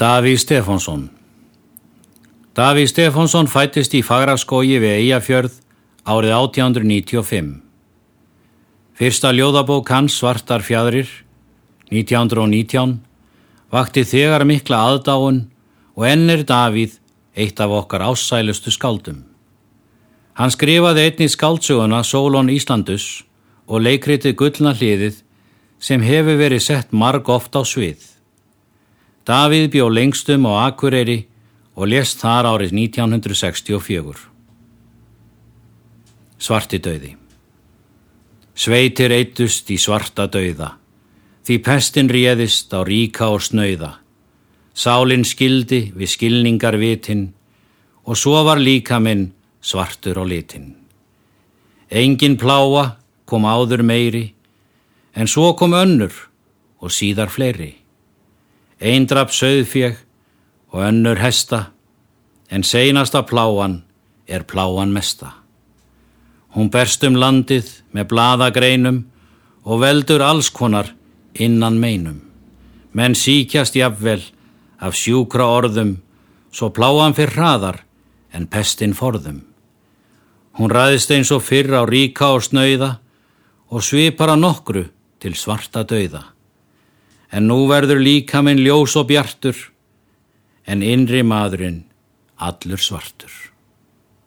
Daví Stefánsson Daví Stefánsson fættist í Fagraskógi við Eyjafjörð árið 1895. Fyrsta ljóðabók hans Svartar fjadrir 1919 vakti þegar mikla aðdáun og ennir Davíð eitt af okkar ásælustu skáldum. Hann skrifaði einni skáldsöguna Solon Íslandus og leikritið Gullna hliðið sem hefur verið sett marg oft á svið. Davíð bjó lengstum á Akureyri og lést þar árið 1964. Svarti döði Sveitir eitust í svarta döða, því pestin réðist á ríka og snauða. Sálinn skildi við skilningar vitin og svo var líka minn svartur á litin. Engin pláa kom áður meiri, en svo kom önnur og síðar fleiri. Eindrap söðfjeg og önnur hesta, en seinasta pláan er pláan mesta. Hún berst um landið með bladagreinum og veldur allskonar innan meinum. Menn síkjast jafnvel af sjúkra orðum, svo pláan fyrr hraðar en pestin forðum. Hún ræðist eins og fyrr á ríka og snauða og svipar að nokkru til svarta dauða en nú verður líka minn ljós og bjartur, en innri maðurinn allur svartur.